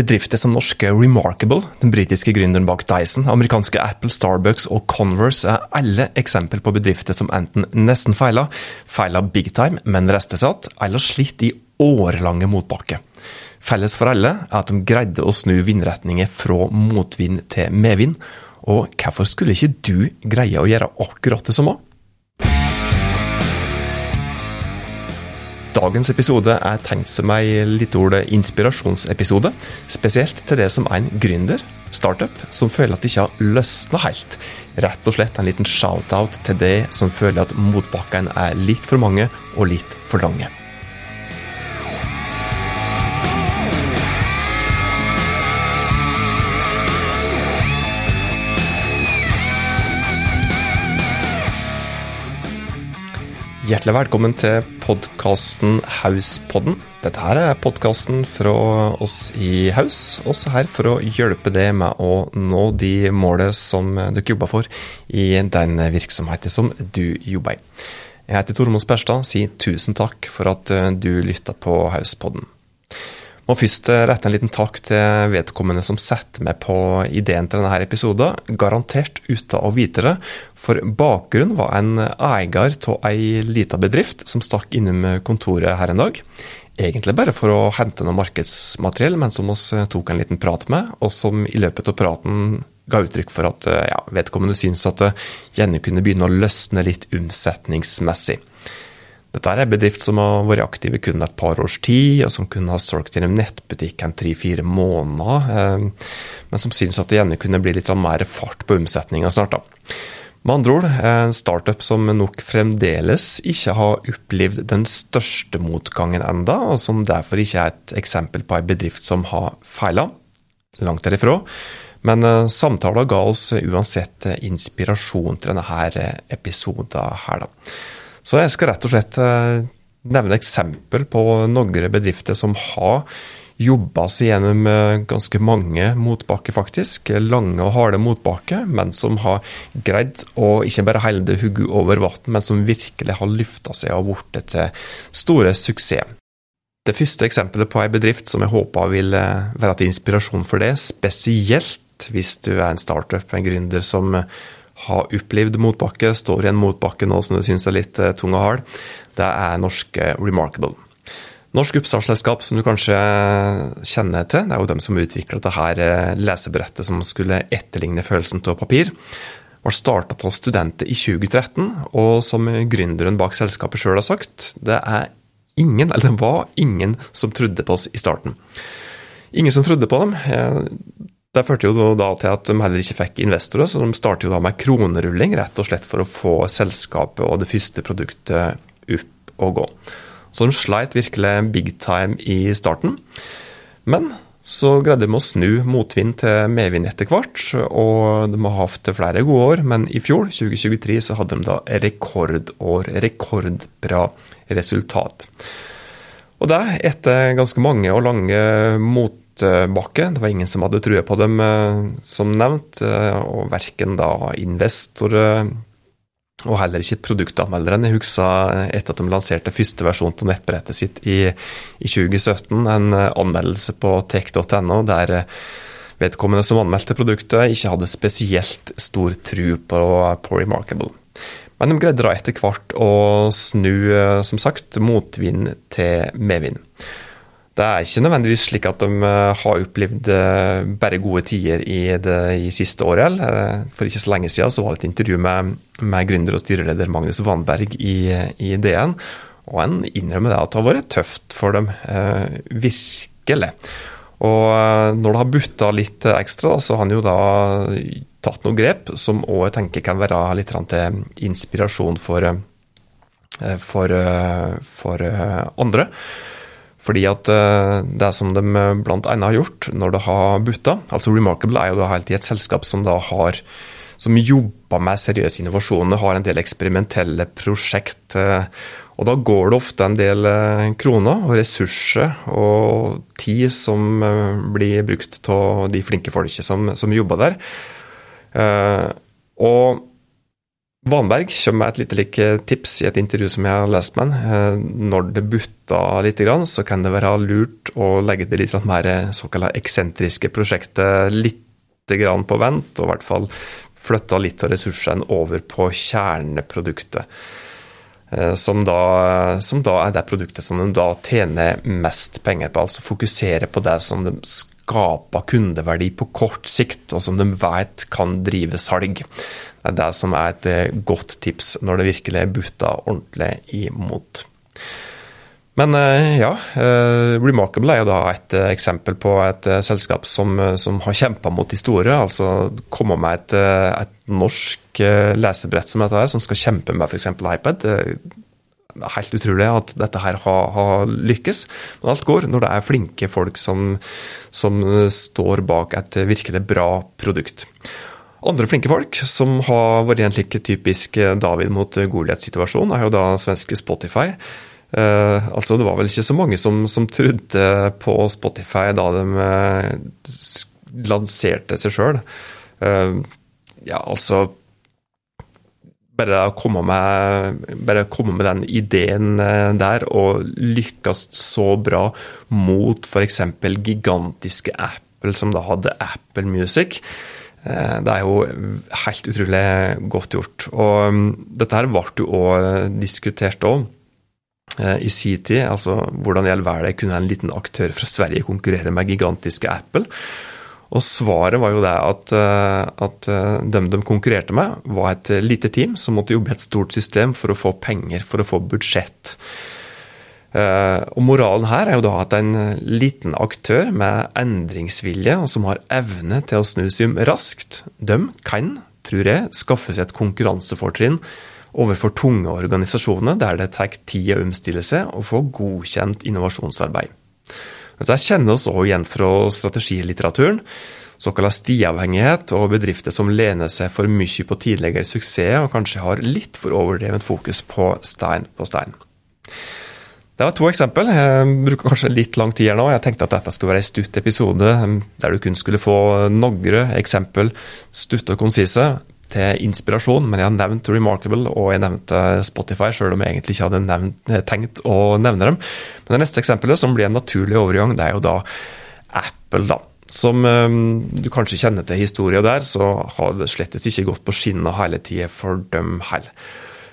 Bedrifter som norske Remarkable, den britiske gründeren bak Dyson, amerikanske Apple, Starbucks og Converse er alle eksempel på bedrifter som enten nesten feila, feila big time, men restesatt, eller slitt i årelange motbakke. Felles for alle er at de greide å snu vindretninger fra motvind til medvind, og hvorfor skulle ikke du greie å gjøre akkurat det samme? Dagens episode er tenkt som ei litt ord inspirasjonsepisode, spesielt til det som er en gründer, startup, som føler at det ikke har løsna helt. Rett og slett en liten shout-out til det som føler at motbakkene er litt for mange og litt for lange. Hjertelig velkommen til podkasten Hauspodden. Dette her er podkasten fra oss i Haus, også her for å hjelpe deg med å nå de målene som dere jobber for i den virksomheten som du jobber i. Jeg heter Tormod Sperstad, sier tusen takk for at du lytta på Hauspodden. Må først eh, rette en liten takk til vedkommende som setter meg på ideen til denne episoden, garantert uten å vite det, for bakgrunnen var en eier av ei lita bedrift som stakk innom kontoret her en dag. Egentlig bare for å hente noe markedsmateriell, men som oss eh, tok en liten prat med, og som i løpet av praten ga uttrykk for at eh, ja, vedkommende syntes at det gjerne kunne begynne å løsne litt omsetningsmessig. Dette er en bedrift som har vært aktiv i kun et par års tid, og som kunne ha solgt gjennom nettbutikken tre-fire måneder, eh, men som synes at det gjerne kunne bli litt mer fart på omsetninga snart. da. Med andre ord, en startup som nok fremdeles ikke har opplevd den største motgangen enda, og som derfor ikke er et eksempel på ei bedrift som har feila. Langt derifra. Men uh, samtalen ga oss uansett inspirasjon til denne episoden her, da. Så jeg skal rett og slett eh, nevne eksempel på noen bedrifter som har jobba seg gjennom eh, ganske mange motbakker, faktisk. Lange og harde motbakker, men som har greid å ikke bare holde hodet over vann, men som virkelig har løfta seg og blitt til store suksess. Det første eksempelet på ei bedrift som jeg håper vil eh, være til inspirasjon for det, spesielt hvis du er en startup, en gründer som har opplevd motbakke, står i en motbakke nå som du syns er litt eh, tung og hard, det er norske Remarkable. Norsk oppstartsselskap som du kanskje kjenner til, det er jo dem som utvikla dette eh, lesebrettet som skulle etterligne følelsen av papir. Var starta av studenter i 2013, og som gründeren bak selskapet sjøl har sagt, det er ingen, eller det var ingen som trodde på oss i starten. Ingen som trodde på dem. Det førte jo da til at de heller ikke fikk investorer, så de startet jo da med kronerulling, rett og slett for å få selskapet og det første produktet opp og gå. Så de sleit virkelig big time i starten. Men så greide de å snu motvind til medvind etter hvert, og de har hatt flere gode år. Men i fjor, 2023, så hadde de da rekordår. Rekordbra resultat. Og det etter ganske mange og lange mot motbakke. Det var ingen som hadde trua på dem, eh, som nevnt. Eh, og verken da investorer og heller ikke produktanmelderen. Jeg husker etter at de lanserte første versjon av nettbrettet sitt i, i 2017, en eh, anmeldelse på tech.no der vedkommende som anmeldte produktet, ikke hadde spesielt stor tro på, på Remarkable. Men de greide da etter hvert å snu, som sagt, motvind til medvind. Det er ikke nødvendigvis slik at de eh, har opplevd eh, bare gode tider i det i siste året. Eh, for ikke så lenge siden så var det et intervju med, med gründer og styreleder Magnus Vanberg i, i DN, og han innrømmer det at det har vært tøft for dem. Virkelig. Og når det har butta litt ekstra, så har han jo da tatt noen grep som òg jeg tenker kan være litt til inspirasjon for, for, for andre. Fordi at eh, det som de blant bl.a. har gjort når det har butta altså Remarkable er jo da helt i et selskap som da har som jobber med seriøs innovasjon, har en del eksperimentelle prosjekt. Eh, og da går det ofte en del kroner og ressurser og tid som blir brukt av de flinke folket som, som jobber der. Og Vanberg kommer med et lite like tips i et intervju som jeg har lest med han. Når det butter litt, så kan det være lurt å legge det litt mer såkalt eksentriske prosjektet litt på vent, og i hvert fall flytte litt av ressursene over på kjerneproduktet. Eh, som da, som da, er det produktet som de da tjener mest penger på. Altså fokusere på det som de skaper kundeverdi på kort sikt, og som de vet kan drive salg. Det er det som er et eh, godt tips når det virkelig butter ordentlig imot. Men eh, ja, Remarkable er jo da et eksempel på et selskap som, som har kjempa mot historie. Altså komme med et, et norsk eh, lesebrett som dette her, som skal kjempe med f.eks. iPad. Helt utrolig at dette her har, har, lykkes. Men alt går når det er flinke folk som, som står bak et virkelig bra produkt. Andre flinke folk som har vært i en slik typisk David mot Goliat-situasjon, er jo da svenske Spotify. Uh, altså Det var vel ikke så mange som, som trodde på Spotify da de uh, lanserte seg sjøl. Uh, ja, altså bare å komme med, den ideen eh, der, og lykkes så bra mot f.eks. gigantiske Apple, som da hadde Apple Music. Eh, det er jo helt utrolig godt gjort. Og mm, dette her ble jo òg diskutert òg eh, i sin tid. Altså hvordan i all verden kunne en liten aktør fra Sverige konkurrere med gigantiske Apple? Og svaret var jo det at, eh, at eh, dem de konkurrerte med, var et lite team som måtte jobbe i et stort system for å få penger, for å få budsjett. Eh, og moralen her er jo da at en liten aktør med endringsvilje, og som har evne til å snu om raskt, de kan, tror jeg, skaffe seg et konkurransefortrinn overfor tunge organisasjoner der det tar tid å omstille seg og få godkjent innovasjonsarbeid. Dette kjenner oss også igjen fra strategilitteraturen. Såkalt stiavhengighet og bedrifter som lener seg for mye på tidligere suksess, og kanskje har litt for overdrevet fokus på stein på stein. Det var to eksempel. Jeg bruker kanskje litt lang tid her nå. Jeg tenkte at dette skulle være en stutt episode der du kun skulle få noen eksempel, stutte og konsise til inspirasjon, men jeg har nevnt Remarkable og jeg nevnte Spotify, selv om jeg egentlig ikke hadde nevnt, tenkt å nevne dem. Men det neste eksempelet, som blir en naturlig overgang, det er jo da Apple, da. Som um, du kanskje kjenner til historien der, så har det slett ikke gått på skinner hele tida for dem heller.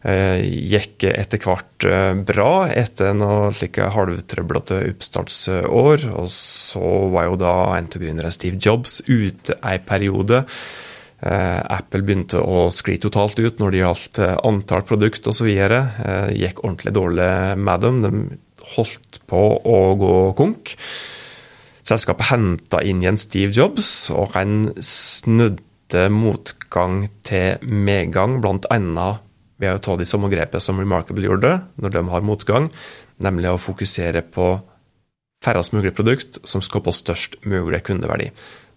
Uh, gikk etter hvert uh, bra etter noen slike halvtrøblete oppstartsår. Og så var jo da en av Steve Jobs ute ei periode. Eh, Apple begynte å skli totalt ut når det gjaldt eh, antall produkt osv. Eh, gikk ordentlig dårlig med dem. De holdt på å gå konk. Selskapet henta inn igjen Steve Jobs, og han snudde motgang til medgang, bl.a. ved å ta de samme grepet som Remarkable gjorde når de har motgang, nemlig å fokusere på færrest mulig produkt som skaper størst mulig kundeverdi.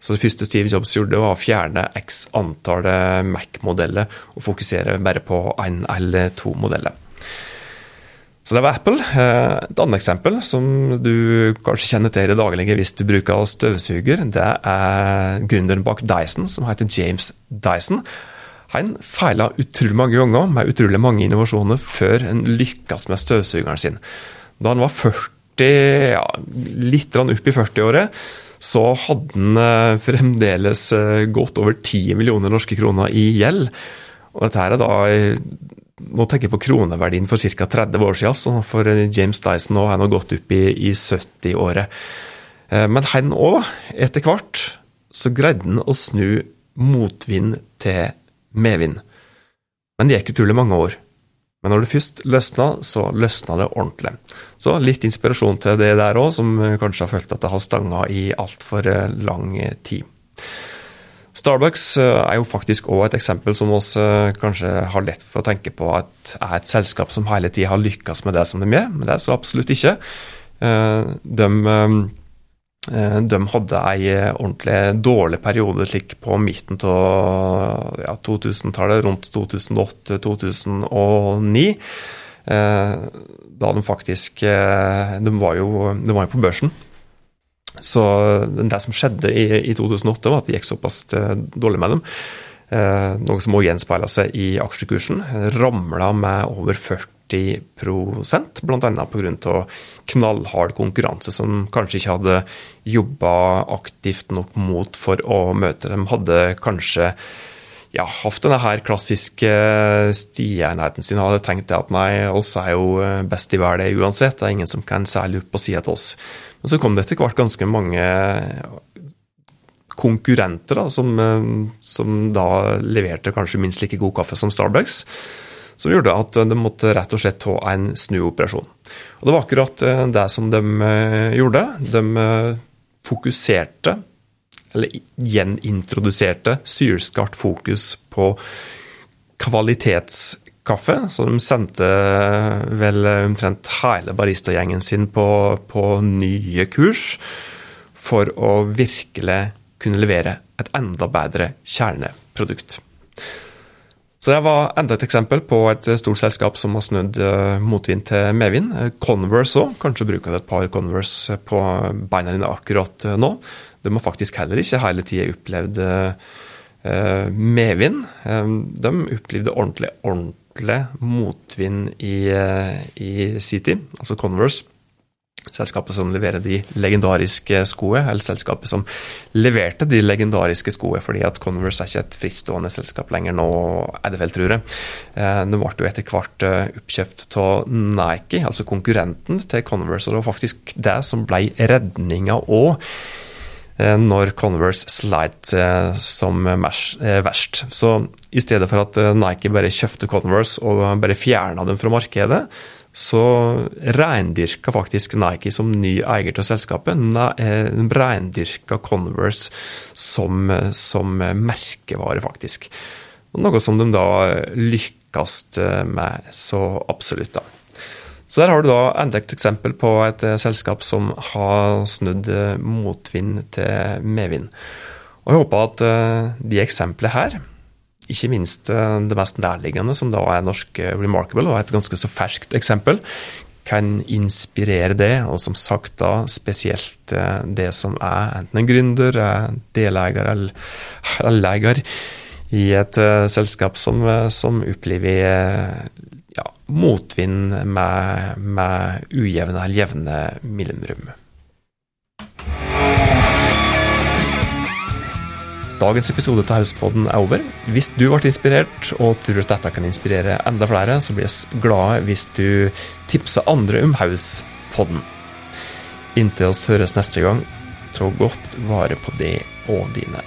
Så det første Steve Jobs gjorde, var å fjerne x antall Mac-modeller og fokusere bare på én eller to modeller. Så det var Apple. Eh, et annet eksempel som du kanskje kjenner til i det daglige hvis du bruker støvsuger, det er gründeren bak Dyson, som heter James Dyson. Han feila utrolig mange ganger med utrolig mange innovasjoner før han lykkes med støvsugeren sin. Da han var 40, ja, litt opp i 40-året, så hadde han eh, fremdeles godt gått over 10 millioner norske kroner i gjeld. Og dette her er da Nå tenker jeg på kroneverdien for ca. 30 år siden, så for James Dyson har han gått opp i, i 70-året. Eh, men han òg, etter hvert, så greide han å snu motvind til medvind. Men det gikk utrolig mange år. Men når det først løsna, så løsna det ordentlig. Så litt inspirasjon til det der òg, som kanskje har følt at det har stanga i altfor eh, lang tid. Starbucks eh, er jo faktisk òg et eksempel som oss eh, kanskje har lett for å tenke på at er et selskap som hele tida har lykkes med det som de gjør, men det er så absolutt ikke. De de hadde ei ordentlig dårlig periode slik på midten av ja, 2000-tallet, rundt 2008-2009. Eh, da de faktisk eh, De var jo, de var jo på børsen. Så det som skjedde i, i 2008, var at det gikk såpass dårlig med dem. Eh, noe som også gjenspeila seg i aksjekursen. Ramla med over 40 bl.a. pga. knallhard konkurranse som kanskje ikke hadde jobba aktivt nok mot for å møte. dem. hadde kanskje ja, hatt denne her klassiske stienheten sin hadde tenkt at nei, oss er jo best i verden uansett, det er ingen som kan seile opp på sida til oss. Men så kom det etter hvert ganske mange konkurrenter da, som, som, da leverte kanskje minst like god kaffe som Starbucks. Som gjorde at de måtte rett og slett ta en snuoperasjon. Og Det var akkurat det som de gjorde. De fokuserte eller gjenintroduserte sylskarpt fokus på kvalitetskaffe. Så de sendte vel omtrent hele baristagjengen sin på, på nye kurs for å virkelig kunne levere et enda bedre kjerneprodukt. Så Det var enda et eksempel på et stort selskap som har snudd eh, motvind til medvind. Converse òg. Kanskje bruker du et par Converse på beina dine akkurat nå. De har faktisk heller ikke hele tida opplevd medvind. De opplevde ordentlig, ordentlig motvind i, i City, altså Converse. Selskapet som leverer de legendariske skoene, eller selskapet som leverte de legendariske skoene, fordi at Converse er ikke et frittstående selskap lenger nå, er det vel, tror jeg. Det ble jo etter hvert oppkjøpt av Nike, altså konkurrenten til Converse, og det var faktisk det som ble redninga òg Eh, når Converse sleit eh, som eh, verst. Så i stedet for at Nike bare kjøpte Converse og bare fjerna dem fra markedet, så reindyrka faktisk Nike som ny eier til selskapet. Reindyrka Converse som, som merkevare, faktisk. Noe som de da lykkes med så absolutt, da. Så der har du da enda et eksempel på et selskap som har snudd motvind til medvind. Og jeg håper at uh, de eksemplene her, ikke minst det mest nærliggende, som da er norsk Remarkable, og et ganske så ferskt eksempel, kan inspirere det, og som sagt da spesielt det som er enten en gründer, deleier eller leger i et selskap som, som opplever ja, motvind med, med ujevne eller jevne mellomrom. Dagens episode av Hauspodden er over. Hvis du ble inspirert og tror at dette kan inspirere enda flere, så blir vi glade hvis du tipser andre om Hauspodden. Inntil oss høres neste gang, ta godt vare på det og dine.